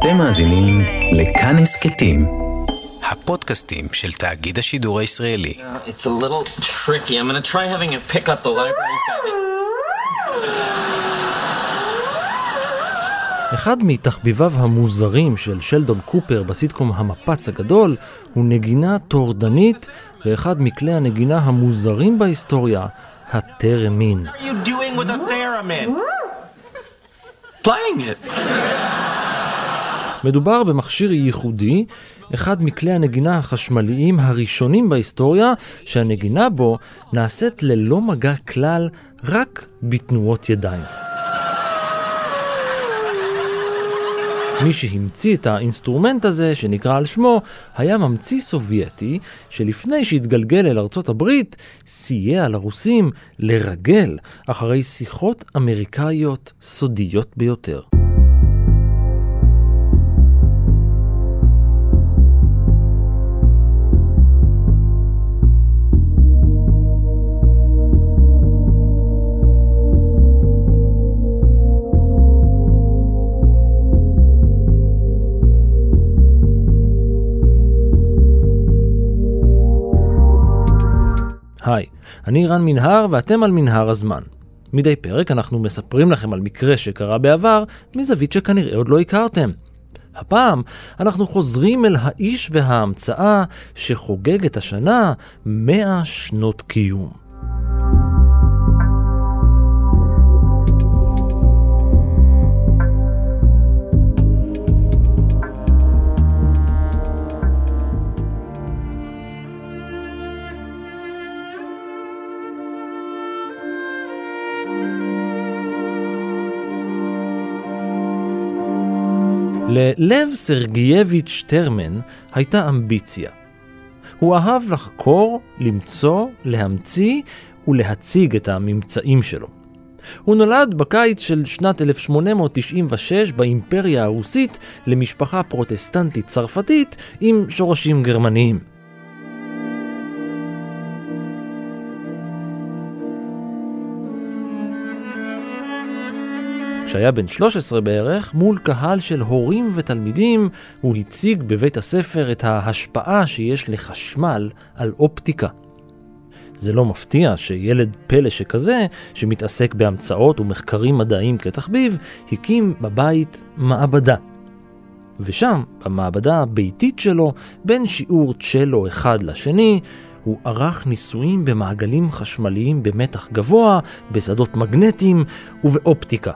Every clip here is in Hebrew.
אתם מאזינים לכאן הסכתים, הפודקאסטים של תאגיד השידור הישראלי. It's a little tricky. I'm gonna try having it pick up the library's guide. אחד מתחביביו המוזרים של שלדון קופר בסיטקום המפץ הגדול הוא נגינה טורדנית ואחד מכלי הנגינה המוזרים בהיסטוריה, הטרמין. are you doing with a theremin? Playing it. מדובר במכשיר ייחודי, אחד מכלי הנגינה החשמליים הראשונים בהיסטוריה, שהנגינה בו נעשית ללא מגע כלל, רק בתנועות ידיים. מי שהמציא את האינסטרומנט הזה, שנקרא על שמו, היה ממציא סובייטי, שלפני שהתגלגל אל ארצות הברית, סייע לרוסים לרגל אחרי שיחות אמריקאיות סודיות ביותר. היי, אני רן מנהר ואתם על מנהר הזמן. מדי פרק אנחנו מספרים לכם על מקרה שקרה בעבר מזווית שכנראה עוד לא הכרתם. הפעם אנחנו חוזרים אל האיש וההמצאה שחוגג את השנה 100 שנות קיום. ללב סרגייביץ' טרמן הייתה אמביציה. הוא אהב לחקור, למצוא, להמציא ולהציג את הממצאים שלו. הוא נולד בקיץ של שנת 1896 באימפריה הרוסית למשפחה פרוטסטנטית צרפתית עם שורשים גרמניים. כשהיה בן 13 בערך, מול קהל של הורים ותלמידים, הוא הציג בבית הספר את ההשפעה שיש לחשמל על אופטיקה. זה לא מפתיע שילד פלא שכזה, שמתעסק בהמצאות ומחקרים מדעיים כתחביב, הקים בבית מעבדה. ושם, במעבדה הביתית שלו, בין שיעור צ'לו אחד לשני, הוא ערך ניסויים במעגלים חשמליים במתח גבוה, בשדות מגנטיים ובאופטיקה.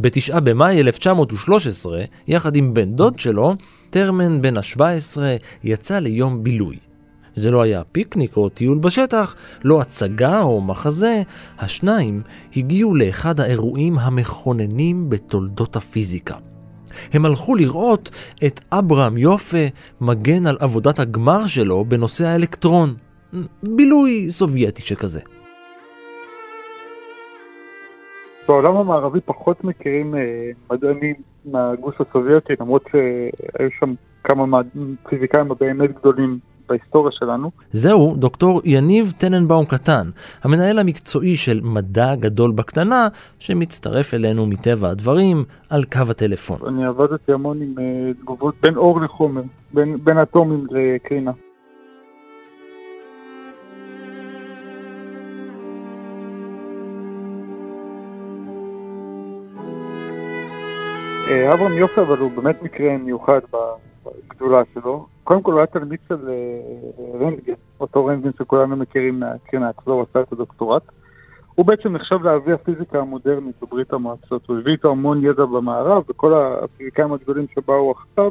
בתשעה במאי 1913, יחד עם בן דוד שלו, טרמן בן ה-17 יצא ליום בילוי. זה לא היה פיקניק או טיול בשטח, לא הצגה או מחזה, השניים הגיעו לאחד האירועים המכוננים בתולדות הפיזיקה. הם הלכו לראות את אברהם יופה מגן על עבודת הגמר שלו בנושא האלקטרון. בילוי סובייטי שכזה. בעולם המערבי פחות מכירים אה, מדענים מהגוש הסובייטי, למרות שהיו שם כמה פיזיקאים באמת גדולים בהיסטוריה שלנו. זהו דוקטור יניב טננבאום קטן, המנהל המקצועי של מדע גדול בקטנה, שמצטרף אלינו מטבע הדברים על קו הטלפון. אני עבדתי המון עם אה, תגובות בין אור לחומר, בין, בין אטומים לקרינה. אברהם יופי, אבל הוא באמת מקרה מיוחד בגדולה שלו. קודם כל הוא היה תלמיד של אה, רנטגן, אותו רנטגן שכולנו מכירים מהקרינה, אצלו הוא עשה את הדוקטורט. הוא בעצם נחשב לאבי הפיזיקה המודרנית בברית המועצות. הוא הביא איתו המון ידע במערב, וכל הפיזיקאים הגדולים שבאו עכשיו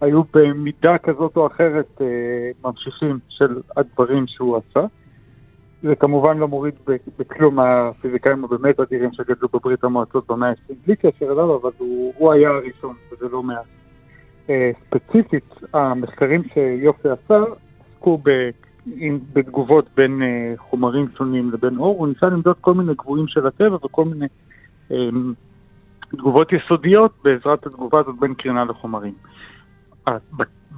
היו במידה כזאת או אחרת אה, ממשיכים של הדברים שהוא עשה. זה כמובן לא מוריד בכלום מהפיזיקאים הבאמת אדירים שגדלו בברית המועצות במאה ה-20, בלי קשר אליו, אבל הוא, הוא היה הראשון, וזה לא מעט. אה, ספציפית, המחקרים שיופי עשה עסקו ב, בתגובות בין אה, חומרים שונים לבין אור, הוא ניסה למדוד כל מיני גבוהים של הטבע וכל מיני אה, תגובות יסודיות בעזרת התגובה הזאת בין קרינה לחומרים.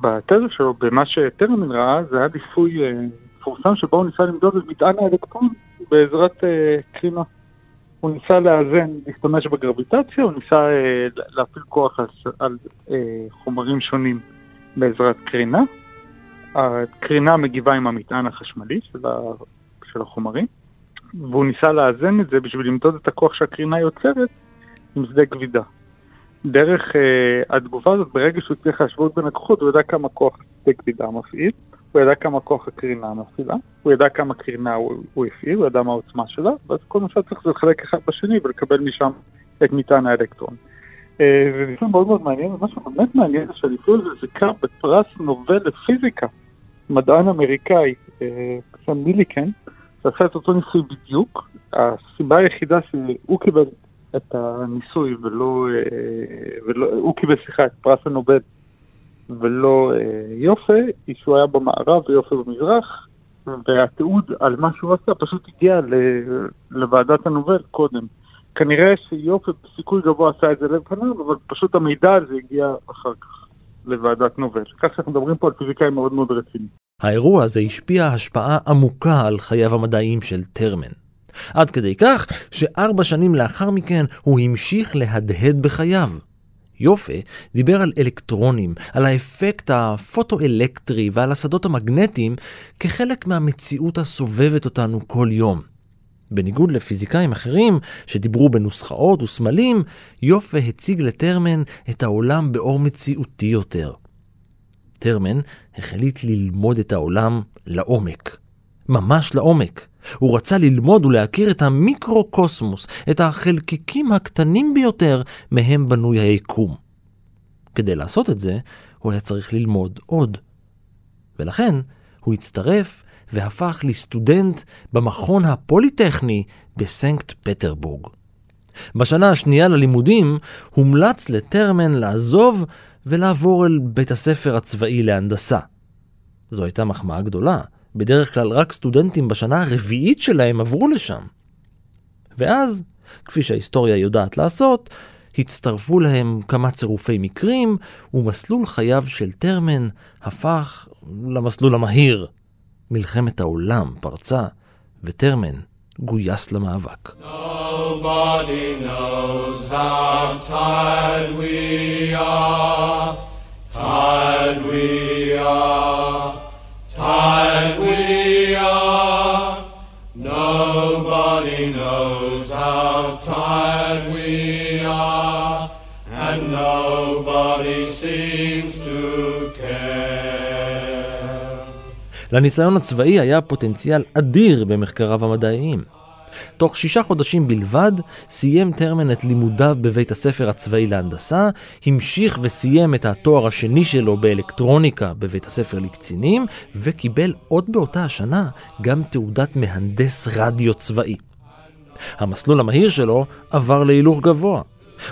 בתזה שלו, במה שטרמן ראה, זה היה ניסוי מפורסם שבו הוא ניסה למדוד את מטען האלקטרון בעזרת uh, קרינה. הוא ניסה לאזן, להשתמש בגרביטציה, הוא ניסה אה, להפעיל כוח על, על אה, חומרים שונים בעזרת קרינה. הקרינה מגיבה עם המטען החשמלי של, ה, של החומרים, והוא ניסה לאזן את זה בשביל למדוד את הכוח שהקרינה יוצרת עם שדה כבידה. דרך אה, התגובה הזאת, ברגע שהוא הצליח להשוות בין הכוחות, הוא ידע כמה כוח שדה כבידה מפעיל, הוא ידע כמה כוח הקרינה מפעילה, הוא ידע כמה קרינה הוא, הוא הפעיל, הוא ידע מה העוצמה שלה, ואז כל מה שהיה צריך זה לחלק אחד בשני ולקבל משם את מטען האלקטרון. אה, זה ניסוי מאוד מאוד מעניין, ומה שבאמת מעניין זה שהניסוי הזה זיכה בפרס נובל לפיזיקה, מדען אמריקאי, אה, בשם מיליקן, שעשה את אותו ניסוי בדיוק. הסיבה היחידה שהוא קיבל את הניסוי ולא, אה, ולא הוא קיבל, סליחה, את פרס הנובל ולא אה, יופה, היא שהוא היה במערב ויופה במזרח, והתיעוד על מה שהוא עשה פשוט הגיע לוועדת הנובל קודם. כנראה שיופה בסיכוי גבוה עשה את זה לפניו, אבל פשוט המידע הזה הגיע אחר כך לוועדת נובל. כך שאנחנו מדברים פה על פיזיקאי מאוד מאוד רציני. האירוע הזה השפיע השפעה עמוקה על חייו המדעיים של טרמן. עד כדי כך שארבע שנים לאחר מכן הוא המשיך להדהד בחייו. יופה דיבר על אלקטרונים, על האפקט הפוטואלקטרי ועל השדות המגנטיים כחלק מהמציאות הסובבת אותנו כל יום. בניגוד לפיזיקאים אחרים שדיברו בנוסחאות וסמלים, יופה הציג לטרמן את העולם באור מציאותי יותר. טרמן החליט ללמוד את העולם לעומק. ממש לעומק. הוא רצה ללמוד ולהכיר את המיקרו-קוסמוס, את החלקיקים הקטנים ביותר מהם בנוי היקום. כדי לעשות את זה, הוא היה צריך ללמוד עוד. ולכן, הוא הצטרף והפך לסטודנט במכון הפוליטכני בסנקט פטרבורג. בשנה השנייה ללימודים הומלץ לטרמן לעזוב ולעבור אל בית הספר הצבאי להנדסה. זו הייתה מחמאה גדולה, בדרך כלל רק סטודנטים בשנה הרביעית שלהם עברו לשם. ואז, כפי שההיסטוריה יודעת לעשות, הצטרפו להם כמה צירופי מקרים, ומסלול חייו של טרמן הפך למסלול המהיר. מלחמת העולם פרצה, וטרמן גויס למאבק. Nobody knows how tired we are, tired we are, tired we are. Nobody knows how tired we are, and nobody seems to care. לניסיון הצבאי היה פוטנציאל אדיר במחקריו המדעיים. תוך שישה חודשים בלבד סיים טרמן את לימודיו בבית הספר הצבאי להנדסה, המשיך וסיים את התואר השני שלו באלקטרוניקה בבית הספר לקצינים, וקיבל עוד באותה השנה גם תעודת מהנדס רדיו צבאי. המסלול המהיר שלו עבר להילוך גבוה.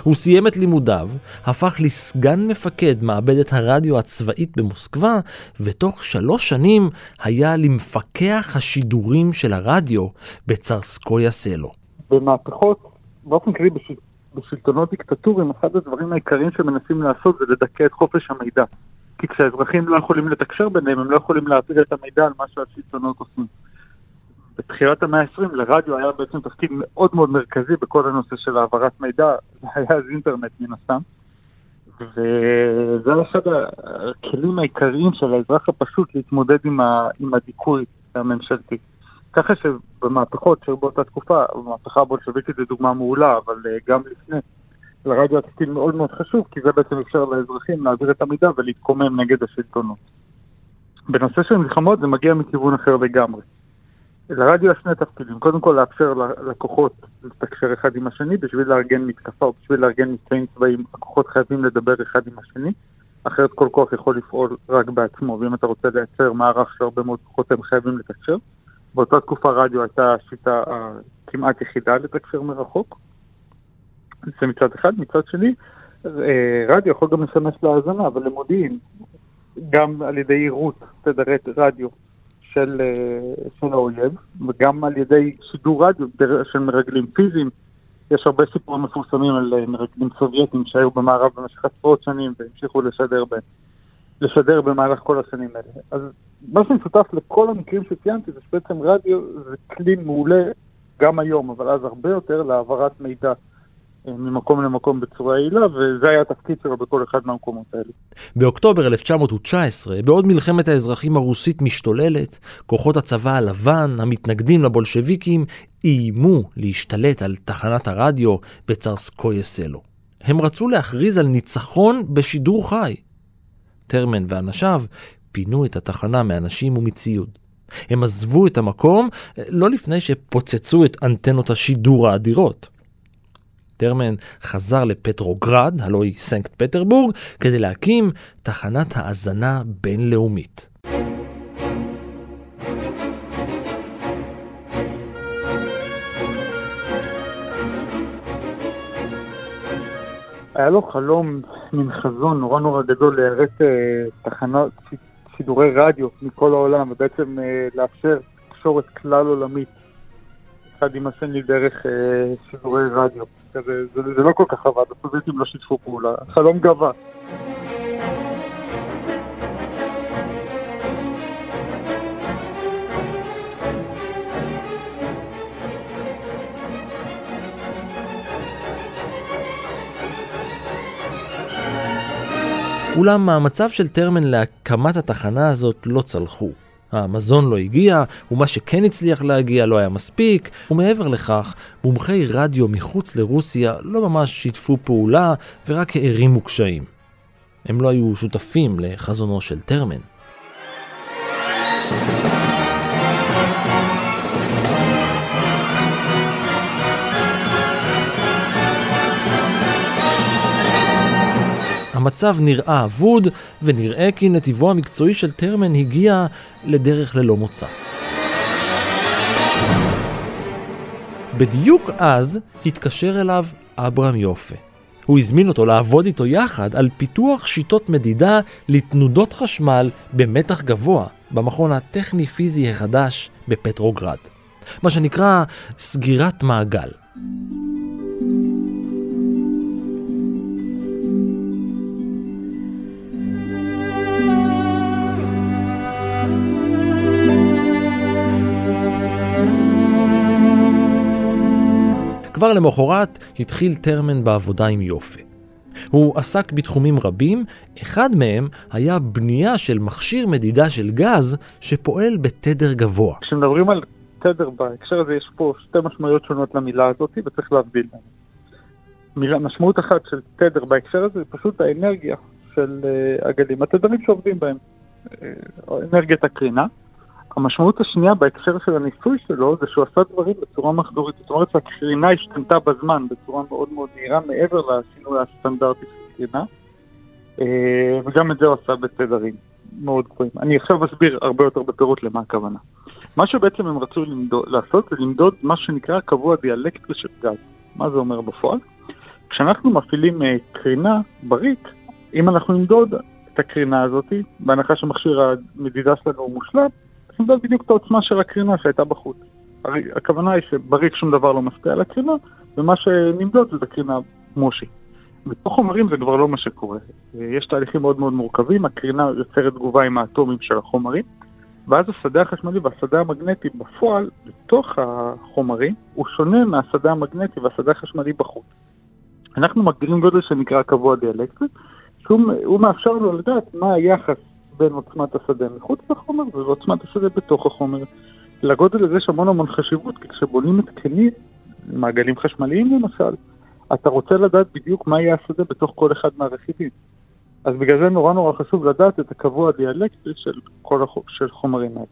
הוא סיים את לימודיו, הפך לסגן מפקד מעבדת הרדיו הצבאית במוסקבה, ותוך שלוש שנים היה למפקח השידורים של הרדיו בצרסקויה סלו. במהפכות, באופן כללי בשל... בשלטונות דיקטטוריים, אחד הדברים העיקריים שמנסים לעשות זה לדכא את חופש המידע. כי כשהאזרחים לא יכולים לתקשר ביניהם, הם לא יכולים להעביר את המידע על מה שהשלטונות עושים. בתחילת המאה ה-20 לרדיו היה בעצם תפקיד מאוד מאוד מרכזי בכל הנושא של העברת מידע, זה היה אז אינטרנט מן הסתם. וזה אחד הכלים העיקריים של האזרח הפשוט להתמודד עם, ה, עם הדיכוי הממשלתי. ככה שבמהפכות שהיו באותה תקופה, במהפכה הבולשביקית זו דוגמה מעולה, אבל אה, גם לפני, לרדיו התפקיד מאוד מאוד חשוב, כי זה בעצם אפשר לאזרחים להעביר את המידע ולהתקומם נגד השלטונות. בנושא של מלחמות זה מגיע מכיוון אחר לגמרי. לרדיו יש שני תפקידים, קודם כל לאפשר ללקוחות לתקשר אחד עם השני בשביל לארגן מתקפה או בשביל לארגן מבצעים צבאיים, הכוחות חייבים לדבר אחד עם השני, אחרת כל כוח יכול לפעול רק בעצמו, ואם אתה רוצה לייצר מערך של הרבה מאוד כוחות הם חייבים לתקשר. באותה תקופה רדיו הייתה השיטה הכמעט יחידה לתקשר מרחוק, זה מצד אחד, מצד שני, אה, רדיו יכול גם לשמש להאזנה ולמודיעין, גם על ידי עירות תדרי רדיו של, אה, של האויב, וגם על ידי שידור רדיו של מרגלים פיזיים. יש הרבה סיפורים מפורסמים על אה, מרגלים סובייטים שהיו במערב במשך עשרות שנים והמשיכו לשדר, ב, לשדר במהלך כל השנים האלה. אז מה שמשותף לכל המקרים שציינתי זה שבעצם רדיו זה כלי מעולה גם היום, אבל אז הרבה יותר, להעברת מידע ממקום למקום בצורה יעילה, וזה היה התפקיד שלו בכל אחד מהמקומות האלה. באוקטובר 1919, בעוד מלחמת האזרחים הרוסית משתוללת, כוחות הצבא הלבן, המתנגדים לבולשביקים, איימו להשתלט על תחנת הרדיו בצרסקויה סלו. הם רצו להכריז על ניצחון בשידור חי. טרמן ואנשיו פינו את התחנה מאנשים ומציוד. הם עזבו את המקום לא לפני שפוצצו את אנטנות השידור האדירות. טרמן חזר לפטרוגרד, הלוא היא סנקט פטרבורג, כדי להקים תחנת האזנה בינלאומית. היה לו חלום, מין חזון נורא נורא גדול ליירט אה, תחנות, שידורי רדיו מכל העולם, ובעצם אה, לאפשר תקשורת כלל עולמית אחד עם השני דרך אה, שידורי רדיו. כזה, זה, זה לא כל כך עבד, הסובייטים לא שיתפו פעולה, חלום גבה. אולם המצב של טרמן להקמת התחנה הזאת לא צלחו. המזון לא הגיע, ומה שכן הצליח להגיע לא היה מספיק, ומעבר לכך, מומחי רדיו מחוץ לרוסיה לא ממש שיתפו פעולה ורק הערימו קשיים. הם לא היו שותפים לחזונו של טרמן. המצב נראה אבוד, ונראה כי נתיבו המקצועי של טרמן הגיע לדרך ללא מוצא. בדיוק אז התקשר אליו אברהם יופה. הוא הזמין אותו לעבוד איתו יחד על פיתוח שיטות מדידה לתנודות חשמל במתח גבוה במכון הטכני-פיזי החדש בפטרוגרד. מה שנקרא סגירת מעגל. כבר למחרת התחיל טרמן בעבודה עם יופי. הוא עסק בתחומים רבים, אחד מהם היה בנייה של מכשיר מדידה של גז שפועל בתדר גבוה. כשמדברים על תדר בהקשר הזה יש פה שתי משמעויות שונות למילה הזאת וצריך להבדיל. משמעות אחת של תדר בהקשר הזה זה פשוט האנרגיה של uh, הגלים, התדרים שעובדים בהם, uh, אנרגיית הקרינה. המשמעות השנייה בהקשר של הניסוי שלו זה שהוא עשה דברים בצורה מחזורית, זאת אומרת שהקרינה השתנתה בזמן בצורה מאוד מאוד מהירה מעבר לשינוי הסטנדרטי של קרינה, אה, וגם את זה הוא עשה בתדרים מאוד גבוהים. אני עכשיו אסביר הרבה יותר בפירוט למה הכוונה. מה שבעצם הם רצו למדוד, לעשות זה למדוד מה שנקרא קבוע דיאלקטרי של גז. מה זה אומר בפועל? כשאנחנו מפעילים אה, קרינה בריק, אם אנחנו נמדוד את הקרינה הזאת, בהנחה שמכשיר המדידה שלנו הוא מושלם, נמדוד בדיוק את העוצמה של הקרינה שהייתה בחוץ. הרי הכוונה היא שבריק שום דבר לא משפיע על הקרינה, ומה שנמדוד זה בקרינה מושי. בתוך חומרים זה כבר לא מה שקורה. יש תהליכים מאוד מאוד מורכבים, הקרינה יוצרת תגובה עם האטומים של החומרים, ואז השדה החשמלי והשדה המגנטי בפועל, בתוך החומרים, הוא שונה מהשדה המגנטי והשדה החשמלי בחוץ. אנחנו מגדירים גודל שנקרא קבוע דיאלקטרי, שהוא מאפשר לו לדעת מה היחס בין עוצמת השדה מחוץ לחומר ועוצמת השדה בתוך החומר. לגודל הזה יש המון המון חשיבות, כי כשבונים התקנים, מעגלים חשמליים למשל, אתה רוצה לדעת בדיוק מה יהיה השדה בתוך כל אחד מהרכיבים. אז בגלל זה נורא נורא חשוב לדעת את הקבוע הדיאלקטרי של כל החוק, של חומרים האלה.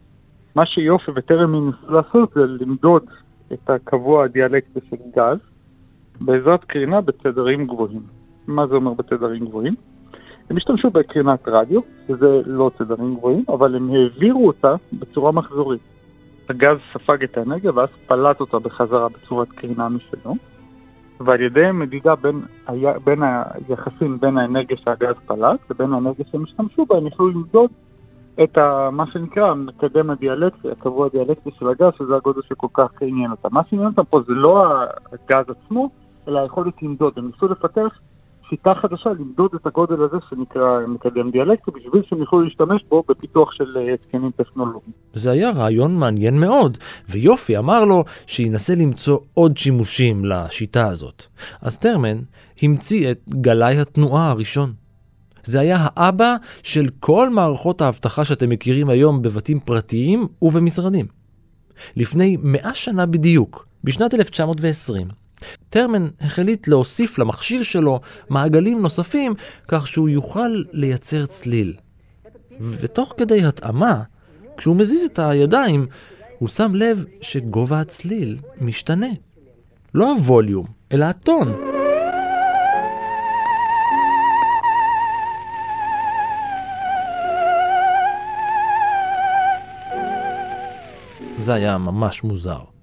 מה שיופי וטרם ניסו לעשות זה למדוד את הקבוע הדיאלקטרי של גז בעזרת קרינה בתדרים גבוהים. מה זה אומר בתדרים גבוהים? הם השתמשו בקרינת רדיו, שזה לא תדרים גבוהים, אבל הם העבירו אותה בצורה מחזורית. הגז ספג את האנרגיה ואז פלט אותה בחזרה בצורת קרינה משלו, ועל ידי מדידה בין, היה, בין היחסים בין האנרגיה שהגז פלט לבין האנרגיה שהם השתמשו בה, הם יכלו למדוד את ה, מה שנקרא המקדם הדיאלקטי, הקבוע הדיאלקטי של הגז, שזה הגודל שכל כך עניין אותם. מה שעניין אותם פה זה לא הגז עצמו, אלא היכולת למדוד. הם ניסו לפתח שיטה חדשה למדוד את הגודל הזה שנקרא מקדם דיאלקטי, בשביל שהם יוכלו להשתמש בו בפיתוח של אה, התקנים טכנולוגיים. זה היה רעיון מעניין מאוד, ויופי אמר לו שינסה למצוא עוד שימושים לשיטה הזאת. אז טרמן המציא את גלאי התנועה הראשון. זה היה האבא של כל מערכות האבטחה שאתם מכירים היום בבתים פרטיים ובמשרדים. לפני מאה שנה בדיוק, בשנת 1920, טרמן החליט להוסיף למכשיר שלו מעגלים נוספים כך שהוא יוכל לייצר צליל. ותוך כדי התאמה, כשהוא מזיז את הידיים, הוא שם לב שגובה הצליל משתנה. לא הווליום, אלא הטון. זה היה ממש מוזר.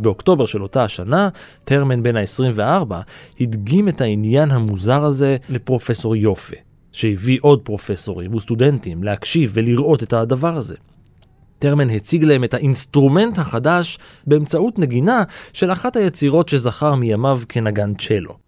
באוקטובר של אותה השנה, טרמן בן ה-24 הדגים את העניין המוזר הזה לפרופסור יופה, שהביא עוד פרופסורים וסטודנטים להקשיב ולראות את הדבר הזה. טרמן הציג להם את האינסטרומנט החדש באמצעות נגינה של אחת היצירות שזכר מימיו כנגן צ'לו.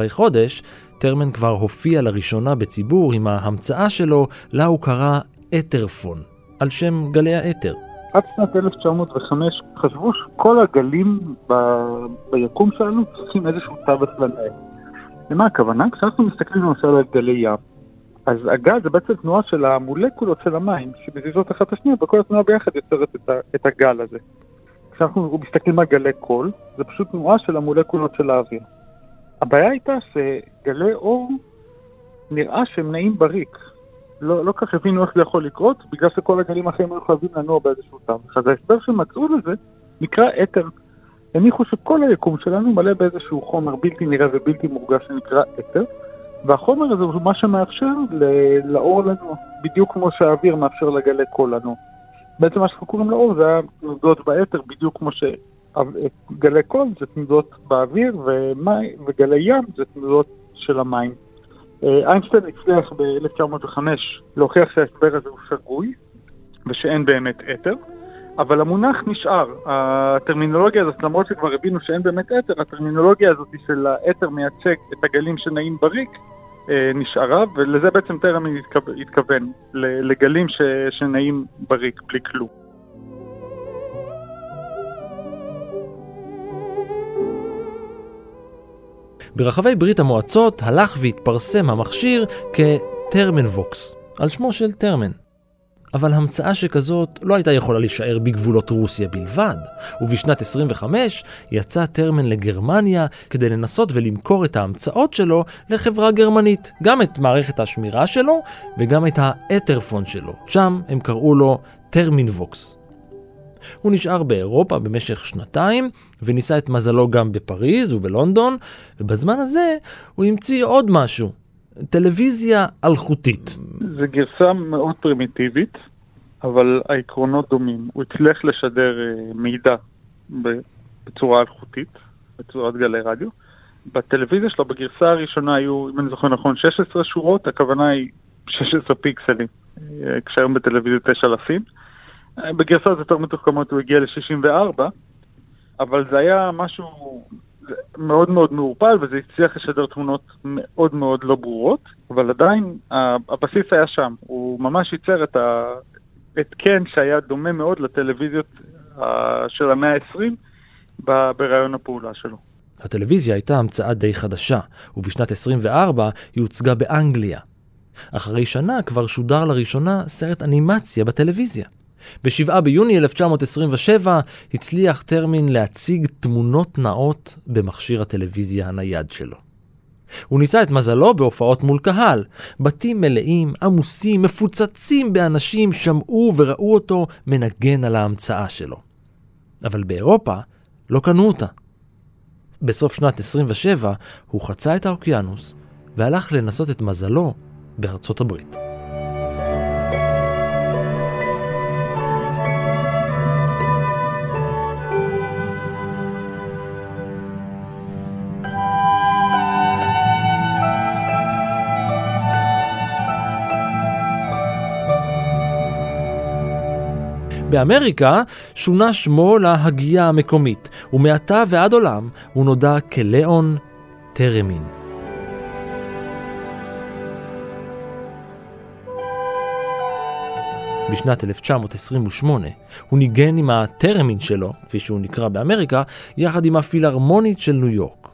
אחרי חודש, טרמן כבר הופיע לראשונה בציבור עם ההמצאה שלו, לה הוא קרא אתרפון, על שם גלי האתר. עד שנת 1905 חשבו שכל הגלים ב... ביקום שלנו צריכים איזשהו תווך לנהל. למה הכוונה? כשאנחנו מסתכלים למשל על גלי ים, אז הגז זה בעצם תנועה של המולקולות של המים שמזיזות אחת את השנייה וכל התנועה ביחד יוצרת את, ה... את הגל הזה. כשאנחנו מסתכלים על גלי קול, זה פשוט תנועה של המולקולות של האוויר. הבעיה הייתה שגלי אור נראה שהם נעים בריק. לא, לא כך הבינו איך זה יכול לקרות, בגלל שכל הגלים האחרים היו חייבים לנוע באיזשהו תווך. אז ההסבר שמצאו לזה נקרא אתר. הניחו שכל היקום שלנו מלא באיזשהו חומר בלתי נראה ובלתי מורגש שנקרא אתר, והחומר הזה הוא מה שמאפשר לאור לנוע, בדיוק כמו שהאוויר מאפשר לגלי קול לנוע. בעצם מה שאנחנו קוראים לאור זה היה תנודות באתר, בדיוק כמו ש... גלי קול זה תנודות באוויר, ומי, וגלי ים זה תנודות של המים. אה, איינשטיין הצליח ב-1905 להוכיח שההסבר הזה הוא שגוי, ושאין באמת אתר, אבל המונח נשאר. הטרמינולוגיה הזאת, למרות שכבר הבינו שאין באמת אתר, הטרמינולוגיה הזאת של האתר מייצג את הגלים שנעים בריק, אה, נשארה, ולזה בעצם טרם התכוון, לגלים שנעים בריק בלי כלום. ברחבי ברית המועצות הלך והתפרסם המכשיר כטרמנבוקס, על שמו של טרמן. אבל המצאה שכזאת לא הייתה יכולה להישאר בגבולות רוסיה בלבד, ובשנת 25 יצא טרמן לגרמניה כדי לנסות ולמכור את ההמצאות שלו לחברה גרמנית, גם את מערכת השמירה שלו וגם את האתרופון שלו, שם הם קראו לו טרמינווקס. הוא נשאר באירופה במשך שנתיים, וניסה את מזלו גם בפריז ובלונדון, ובזמן הזה הוא המציא עוד משהו, טלוויזיה אלחוטית. זו גרסה מאוד פרימיטיבית, אבל העקרונות דומים. הוא הצליח לשדר אה, מידע בצורה אלחוטית, בצורת גלי רדיו. בטלוויזיה שלו, בגרסה הראשונה היו, אם אני זוכר נכון, 16 שורות, הכוונה היא 16 פיקסלים, אה, כשהיום בטלוויזיה 9,000. בגרסאות יותר מתוחכמות הוא הגיע ל-64, אבל זה היה משהו מאוד מאוד מעורפל, וזה הצליח לשדר תמונות מאוד מאוד לא ברורות, אבל עדיין הבסיס היה שם. הוא ממש ייצר את ההתקן שהיה דומה מאוד לטלוויזיות של המאה ה-20 ברעיון הפעולה שלו. הטלוויזיה הייתה המצאה די חדשה, ובשנת 24 היא הוצגה באנגליה. אחרי שנה כבר שודר לראשונה סרט אנימציה בטלוויזיה. ב-7 ביוני 1927 הצליח טרמין להציג תמונות נאות במכשיר הטלוויזיה הנייד שלו. הוא ניסה את מזלו בהופעות מול קהל. בתים מלאים, עמוסים, מפוצצים באנשים שמעו וראו אותו מנגן על ההמצאה שלו. אבל באירופה לא קנו אותה. בסוף שנת 27 הוא חצה את האוקיינוס והלך לנסות את מזלו בארצות הברית. באמריקה שונה שמו להגייה המקומית, ומעתה ועד עולם הוא נודע כליאון טרמין. בשנת 1928 הוא ניגן עם הטרמין שלו, כפי שהוא נקרא באמריקה, יחד עם הפילהרמונית של ניו יורק.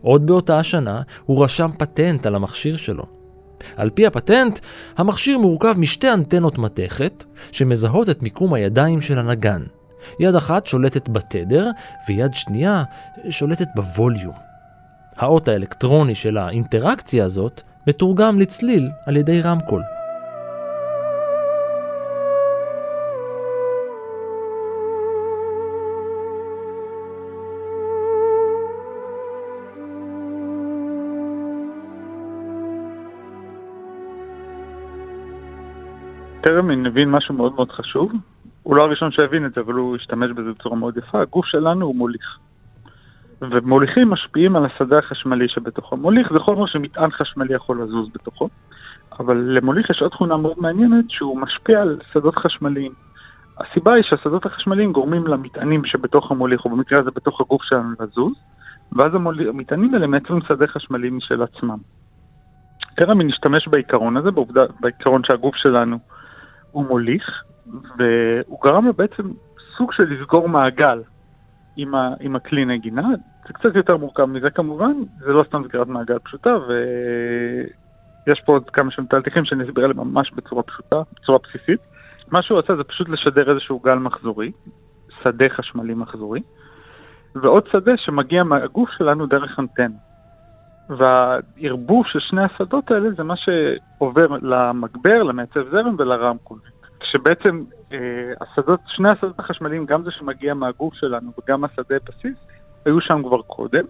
עוד באותה השנה הוא רשם פטנט על המכשיר שלו. על פי הפטנט, המכשיר מורכב משתי אנטנות מתכת שמזהות את מיקום הידיים של הנגן. יד אחת שולטת בתדר ויד שנייה שולטת בווליום. האות האלקטרוני של האינטראקציה הזאת מתורגם לצליל על ידי רמקול. טרמין הבין משהו מאוד מאוד חשוב. הוא לא הראשון שהבין את זה, אבל הוא השתמש בזה בצורה מאוד יפה. הגוף שלנו הוא מוליך. ומוליכים משפיעים על השדה החשמלי שבתוכו. מוליך זה חומר שמטען חשמלי יכול לזוז בתוכו, אבל למוליך יש עוד תכונה מאוד מעניינת שהוא משפיע על שדות חשמליים. הסיבה היא שהשדות החשמליים גורמים למטענים שבתוך המוליך, או במקרה הזה בתוך הגוף שלנו לזוז, ואז המטענים האלה מייצרים שדה חשמלי משל עצמם. טרמין השתמש בעיקרון הזה, בעובדה, בעיקרון שהגוף שלנו הוא מוליך, והוא גרם לו בעצם סוג של לסגור מעגל עם, ה, עם הכלי נגינה. זה קצת יותר מורכב מזה כמובן, זה לא סתם סגירת מעגל פשוטה, ויש פה עוד כמה שהם תהליכים שאני אסביר עליהם ממש בצורה פשוטה, בצורה בסיסית. מה שהוא עשה זה פשוט לשדר איזשהו גל מחזורי, שדה חשמלי מחזורי, ועוד שדה שמגיע מהגוף שלנו דרך אנטנה. והערבוב של שני השדות האלה זה מה שעובר למגבר, למעצב זרם ולרמקול. כשבעצם אה, השדות, שני השדות החשמליים, גם זה שמגיע מהגוף שלנו וגם השדה בסיס, היו שם כבר קודם,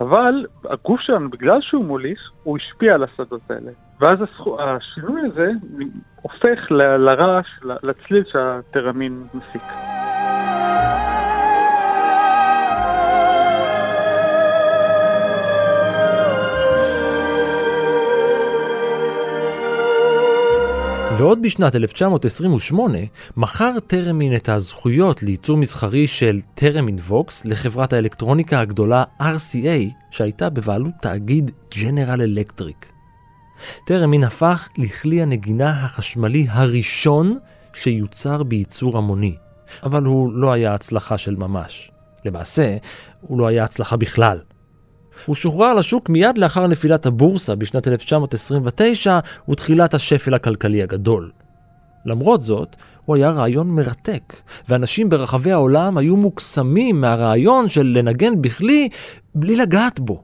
אבל הגוף שלנו, בגלל שהוא מוליך, הוא השפיע על השדות האלה. ואז הסכו, השינוי הזה הופך לרעש, לצליל שהטרמין מפיק. ועוד בשנת 1928 מכר טרמין את הזכויות לייצור מסחרי של טרמין ווקס לחברת האלקטרוניקה הגדולה RCA שהייתה בבעלות תאגיד ג'נרל אלקטריק. טרמין הפך לכלי הנגינה החשמלי הראשון שיוצר בייצור המוני, אבל הוא לא היה הצלחה של ממש. למעשה, הוא לא היה הצלחה בכלל. הוא שוחרר לשוק מיד לאחר נפילת הבורסה בשנת 1929 ותחילת השפל הכלכלי הגדול. למרות זאת, הוא היה רעיון מרתק, ואנשים ברחבי העולם היו מוקסמים מהרעיון של לנגן בכלי בלי לגעת בו.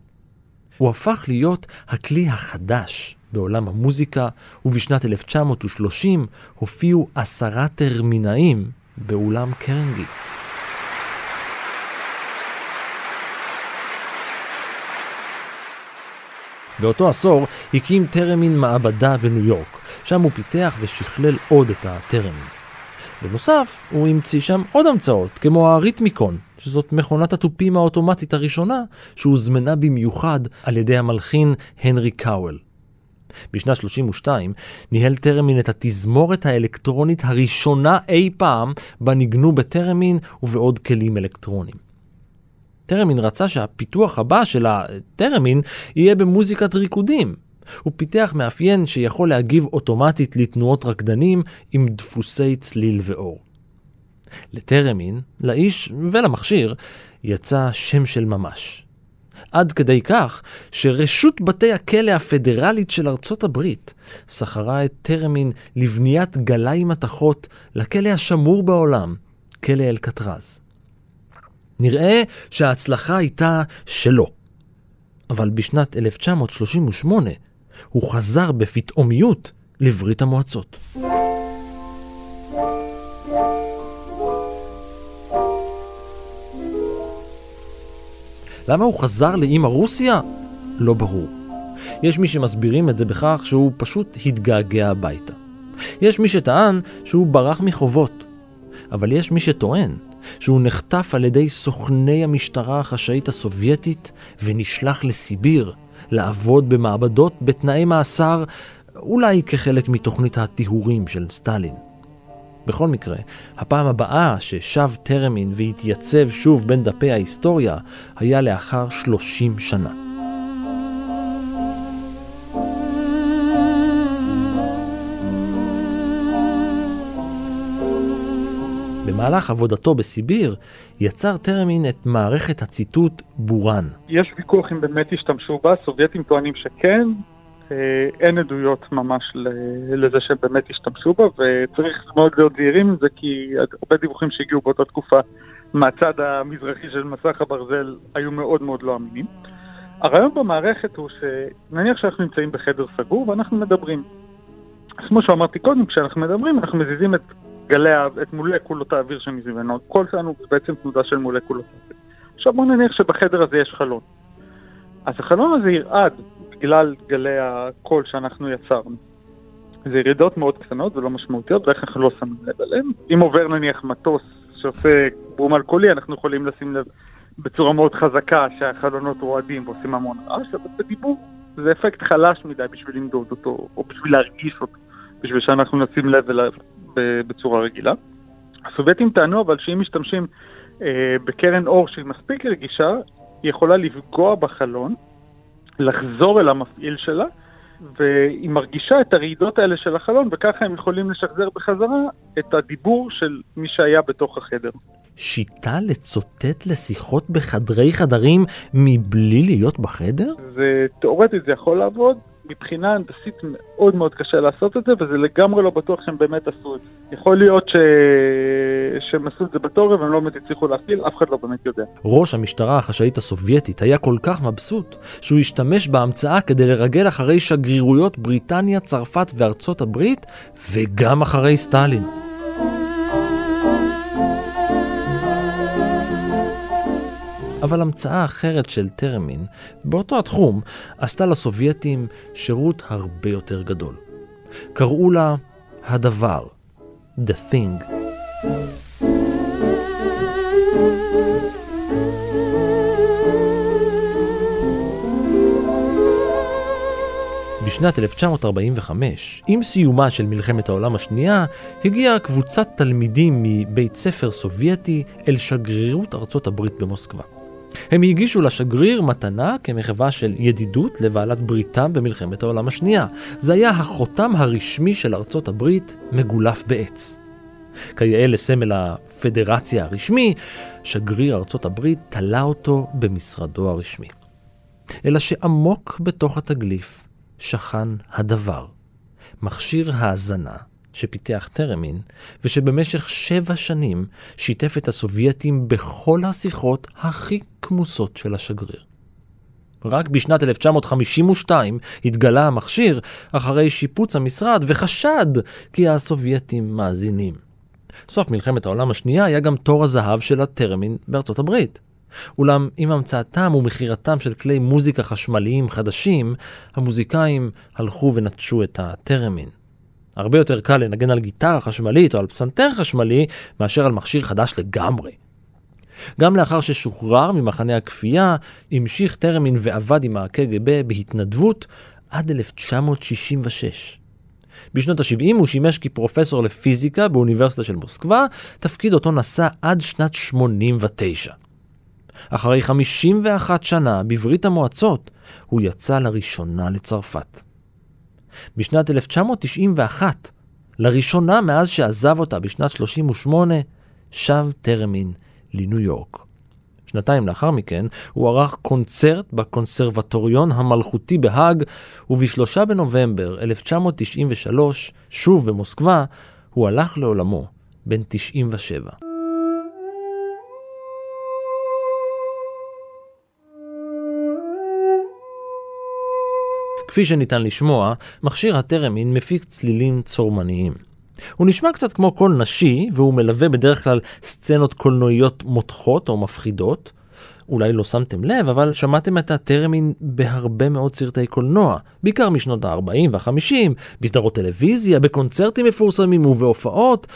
הוא הפך להיות הכלי החדש בעולם המוזיקה, ובשנת 1930 הופיעו עשרה טרמינאים באולם קרנגי. באותו עשור הקים טרמין מעבדה בניו יורק, שם הוא פיתח ושכלל עוד את הטרמין. בנוסף, הוא המציא שם עוד המצאות, כמו הריתמיקון, שזאת מכונת התופים האוטומטית הראשונה שהוזמנה במיוחד על ידי המלחין הנרי קאוול. בשנת 32 ניהל טרמין את התזמורת האלקטרונית הראשונה אי פעם בה ניגנו בטרמין ובעוד כלים אלקטרוניים. טרמין רצה שהפיתוח הבא של הטרמין יהיה במוזיקת ריקודים. הוא פיתח מאפיין שיכול להגיב אוטומטית לתנועות רקדנים עם דפוסי צליל ואור. לטרמין, לאיש ולמכשיר, יצא שם של ממש. עד כדי כך שרשות בתי הכלא הפדרלית של ארצות הברית סחרה את טרמין לבניית גלאי מתכות לכלא השמור בעולם, כלא אלקטרז. נראה שההצלחה הייתה שלו. אבל בשנת 1938 הוא חזר בפתאומיות לברית המועצות. למה הוא חזר לאימא רוסיה? לא ברור. יש מי שמסבירים את זה בכך שהוא פשוט התגעגע הביתה. יש מי שטען שהוא ברח מחובות. אבל יש מי שטוען שהוא נחטף על ידי סוכני המשטרה החשאית הסובייטית ונשלח לסיביר לעבוד במעבדות בתנאי מאסר, אולי כחלק מתוכנית הטיהורים של סטלין. בכל מקרה, הפעם הבאה ששב טרמין והתייצב שוב בין דפי ההיסטוריה היה לאחר 30 שנה. במהלך עבודתו בסיביר, יצר טרמין את מערכת הציטוט בורן. יש ויכוח אם באמת השתמשו בה, הסובייטים טוענים שכן, אה, אין עדויות ממש לזה שהם באמת השתמשו בה, וצריך מאוד להיות זהירים עם זה, כי הרבה דיווחים שהגיעו באותה תקופה מהצד המזרחי של מסך הברזל היו מאוד מאוד לא אמינים. הרעיון במערכת הוא שנניח שאנחנו נמצאים בחדר סגור ואנחנו מדברים. אז כמו שאמרתי קודם, כשאנחנו מדברים אנחנו מזיזים את גלי, את מולקולות האוויר שמסביבנו. כל שלנו זה בעצם תנודה של מולקולות האוויר. עכשיו בוא נניח שבחדר הזה יש חלון. אז החלון הזה ירעד בגלל גלי הקול שאנחנו יצרנו. זה ירידות מאוד קטנות ולא משמעותיות, ואיך אנחנו לא שמים לב אליהן. אם עובר נניח מטוס שעושה בום אלכוהולי, אנחנו יכולים לשים לב בצורה מאוד חזקה שהחלונות רועדים ועושים המון רעש, אבל בדיבור זה אפקט חלש מדי בשביל למדוד אותו, או בשביל להרגיש אותו, בשביל שאנחנו נשים לב אליו בצורה רגילה. הסובייטים טענו אבל שאם משתמשים אה, בקרן אור שהיא מספיק רגישה, היא יכולה לפגוע בחלון, לחזור אל המפעיל שלה, והיא מרגישה את הרעידות האלה של החלון, וככה הם יכולים לשחזר בחזרה את הדיבור של מי שהיה בתוך החדר. שיטה לצוטט לשיחות בחדרי חדרים מבלי להיות בחדר? זה, תאורטית זה יכול לעבוד, מבחינה הנדסית מאוד מאוד קשה לעשות את זה, וזה לגמרי לא בטוח שהם באמת עשו את זה. יכול להיות ש... שהם עשו את זה בתיאוריה והם לא באמת הצליחו להפעיל, אף אחד לא באמת יודע. ראש המשטרה החשאית הסובייטית היה כל כך מבסוט, שהוא השתמש בהמצאה כדי לרגל אחרי שגרירויות בריטניה, צרפת וארצות הברית, וגם אחרי סטלין. אבל המצאה אחרת של טרמין, באותו התחום, עשתה לסובייטים שירות הרבה יותר גדול. קראו לה הדבר, The Thing. בשנת 1945, עם סיומה של מלחמת העולם השנייה, הגיעה קבוצת תלמידים מבית ספר סובייטי אל שגרירות ארצות הברית במוסקבה. הם הגישו לשגריר מתנה כמחווה של ידידות לבעלת בריתם במלחמת העולם השנייה. זה היה החותם הרשמי של ארצות הברית מגולף בעץ. כיאה לסמל הפדרציה הרשמי, שגריר ארצות הברית תלה אותו במשרדו הרשמי. אלא שעמוק בתוך התגליף שכן הדבר, מכשיר האזנה שפיתח טרמין, ושבמשך שבע שנים שיתף את הסובייטים בכל השיחות הכי כמוסות של השגריר. רק בשנת 1952 התגלה המכשיר אחרי שיפוץ המשרד וחשד כי הסובייטים מאזינים. סוף מלחמת העולם השנייה היה גם תור הזהב של הטרמין בארצות הברית. אולם עם המצאתם ומכירתם של כלי מוזיקה חשמליים חדשים, המוזיקאים הלכו ונטשו את הטרמין. הרבה יותר קל לנגן על גיטרה חשמלית או על פסנתר חשמלי מאשר על מכשיר חדש לגמרי. גם לאחר ששוחרר ממחנה הכפייה, המשיך טרמין ועבד עם הקג"ב בהתנדבות עד 1966. בשנות ה-70 הוא שימש כפרופסור לפיזיקה באוניברסיטה של מוסקבה, תפקיד אותו נשא עד שנת 89. אחרי 51 שנה בברית המועצות, הוא יצא לראשונה לצרפת. בשנת 1991, לראשונה מאז שעזב אותה בשנת 38, שב טרמין לניו יורק. שנתיים לאחר מכן, הוא ערך קונצרט בקונסרבטוריון המלכותי בהאג, וב-3 בנובמבר 1993, שוב במוסקבה, הוא הלך לעולמו, בן 97. כפי שניתן לשמוע, מכשיר הטרמין מפיק צלילים צורמניים. הוא נשמע קצת כמו קול נשי, והוא מלווה בדרך כלל סצנות קולנועיות מותחות או מפחידות. אולי לא שמתם לב, אבל שמעתם את הטרמין בהרבה מאוד סרטי קולנוע, בעיקר משנות ה-40 וה-50, בסדרות טלוויזיה, בקונצרטים מפורסמים ובהופעות.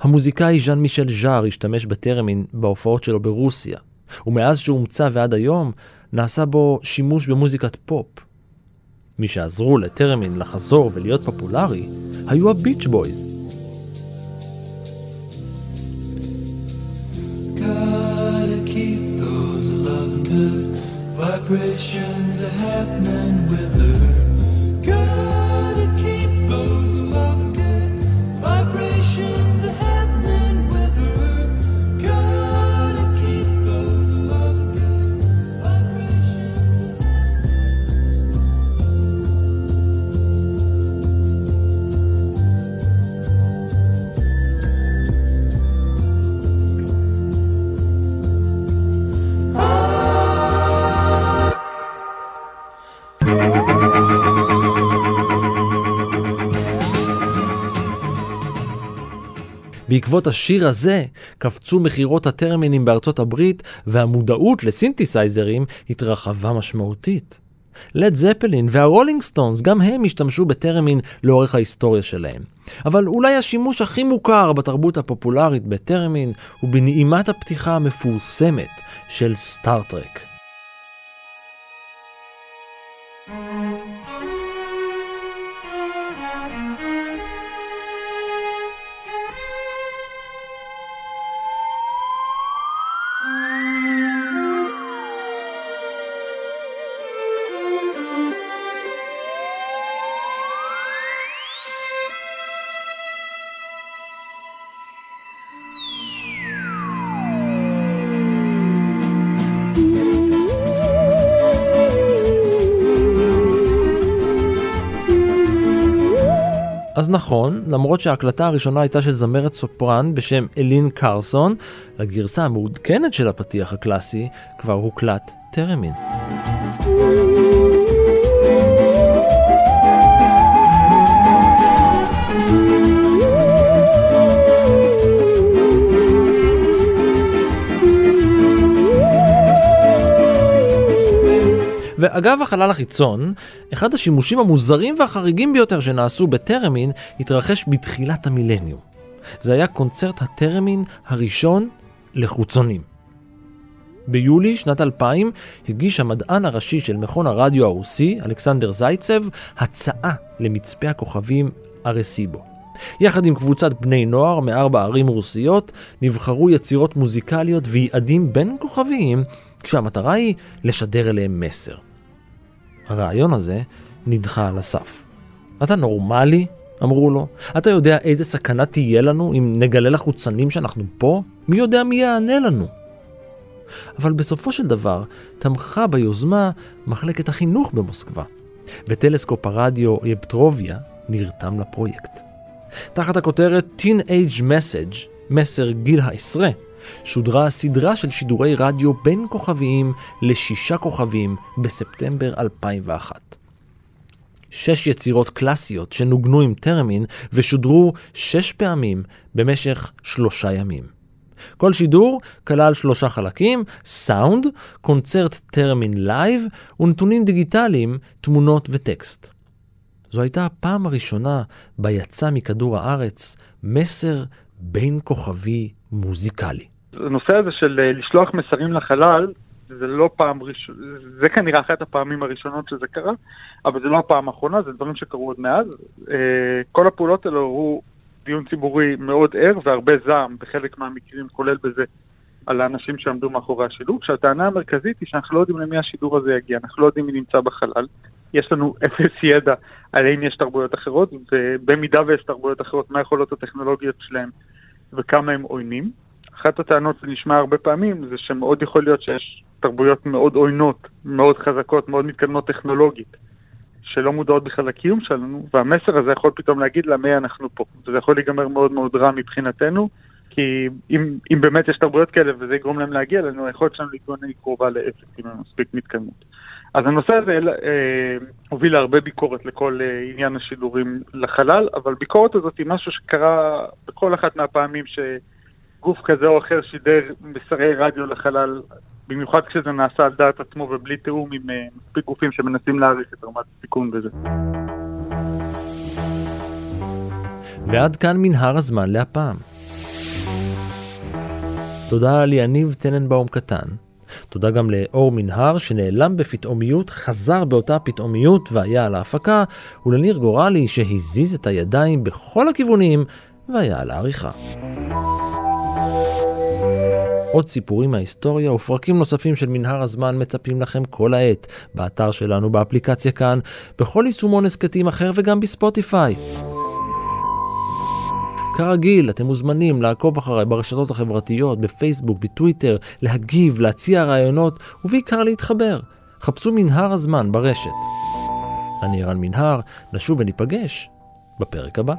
המוזיקאי ז'אן מישל ז'אר השתמש בטרמין בהופעות שלו ברוסיה, ומאז שהומצא ועד היום, נעשה בו שימוש במוזיקת פופ. מי שעזרו לטרמין לחזור ולהיות פופולרי היו הביץ' בויז. Vibrations are happening בעקבות השיר הזה קפצו מכירות הטרמינים בארצות הברית והמודעות לסינתסייזרים התרחבה משמעותית. לד זפלין והרולינג סטונס גם הם השתמשו בטרמין לאורך ההיסטוריה שלהם. אבל אולי השימוש הכי מוכר בתרבות הפופולרית בטרמין הוא בנעימת הפתיחה המפורסמת של סטאר-טרק. אז נכון, למרות שההקלטה הראשונה הייתה של זמרת סופרן בשם אלין קרסון, לגרסה המעודכנת של הפתיח הקלאסי כבר הוקלט טרמין. ואגב החלל החיצון, אחד השימושים המוזרים והחריגים ביותר שנעשו בטרמין התרחש בתחילת המילניום. זה היה קונצרט הטרמין הראשון לחוצונים. ביולי שנת 2000 הגיש המדען הראשי של מכון הרדיו הרוסי, אלכסנדר זייצב, הצעה למצפה הכוכבים ארסיבו. יחד עם קבוצת בני נוער מארבע ערים רוסיות, נבחרו יצירות מוזיקליות ויעדים בין כוכביים, כשהמטרה היא לשדר אליהם מסר. הרעיון הזה נדחה על הסף. אתה נורמלי? אמרו לו. אתה יודע איזה סכנה תהיה לנו אם נגלה לחוצנים שאנחנו פה? מי יודע מי יענה לנו? אבל בסופו של דבר תמכה ביוזמה מחלקת החינוך במוסקבה, וטלסקופ הרדיו יפטרוביה נרתם לפרויקט. תחת הכותרת Teenage Message, מסר לגיל העשרה, שודרה סדרה של שידורי רדיו בין כוכביים לשישה כוכבים בספטמבר 2001. שש יצירות קלאסיות שנוגנו עם טרמין ושודרו שש פעמים במשך שלושה ימים. כל שידור כלל שלושה חלקים, סאונד, קונצרט טרמין לייב ונתונים דיגיטליים, תמונות וטקסט. זו הייתה הפעם הראשונה בה יצא מכדור הארץ מסר בין כוכבי מוזיקלי. הנושא הזה של אה, לשלוח מסרים לחלל, זה לא פעם ראשונה, זה כנראה אחת הפעמים הראשונות שזה קרה, אבל זה לא הפעם האחרונה, זה דברים שקרו עוד מאז. אה, כל הפעולות האלו הוא דיון ציבורי מאוד ער והרבה זעם בחלק מהמקרים, כולל בזה על האנשים שעמדו מאחורי השידור, כשהטענה המרכזית היא שאנחנו לא יודעים למי השידור הזה יגיע, אנחנו לא יודעים מי נמצא בחלל, יש לנו אפס ידע על האם יש תרבויות אחרות, ובמידה ויש תרבויות אחרות, מה היכולות הטכנולוגיות שלהם וכמה הם עוינים. אחת הטענות שנשמע הרבה פעמים זה שמאוד יכול להיות שיש תרבויות מאוד עוינות, מאוד חזקות, מאוד מתקדמות טכנולוגית, שלא מודעות בכלל לקיום שלנו, והמסר הזה יכול פתאום להגיד לה מי אנחנו פה. וזה יכול להיגמר מאוד מאוד רע מבחינתנו, כי אם, אם באמת יש תרבויות כאלה וזה יגרום להם להגיע אלינו, היכולת שלנו להתגונן היא קרובה לאפס, אם הם מספיק מתקדמות. אז הנושא הזה אה, הוביל להרבה ביקורת לכל אה, עניין השידורים לחלל, אבל ביקורת הזאת היא משהו שקרה בכל אחת מהפעמים שגוף כזה או אחר שידר מסרי רדיו לחלל, במיוחד כשזה נעשה על דעת עצמו ובלי תיאום עם אה, מספיק גופים שמנסים להעריך את רמת הסיכון בזה. ועד כאן מנהר הזמן להפעם. תודה ליניב טננבאום קטן. תודה גם לאור מנהר שנעלם בפתאומיות, חזר באותה פתאומיות והיה על ההפקה, ולניר גורלי שהזיז את הידיים בכל הכיוונים והיה על העריכה. עוד סיפורים מההיסטוריה ופרקים נוספים של מנהר הזמן מצפים לכם כל העת, באתר שלנו, באפליקציה כאן, בכל יישומון הסכתים אחר וגם בספוטיפיי. כרגיל, אתם מוזמנים לעקוב אחריי ברשתות החברתיות, בפייסבוק, בטוויטר, להגיב, להציע רעיונות, ובעיקר להתחבר. חפשו מנהר הזמן ברשת. אני ערן מנהר, נשוב וניפגש בפרק הבא.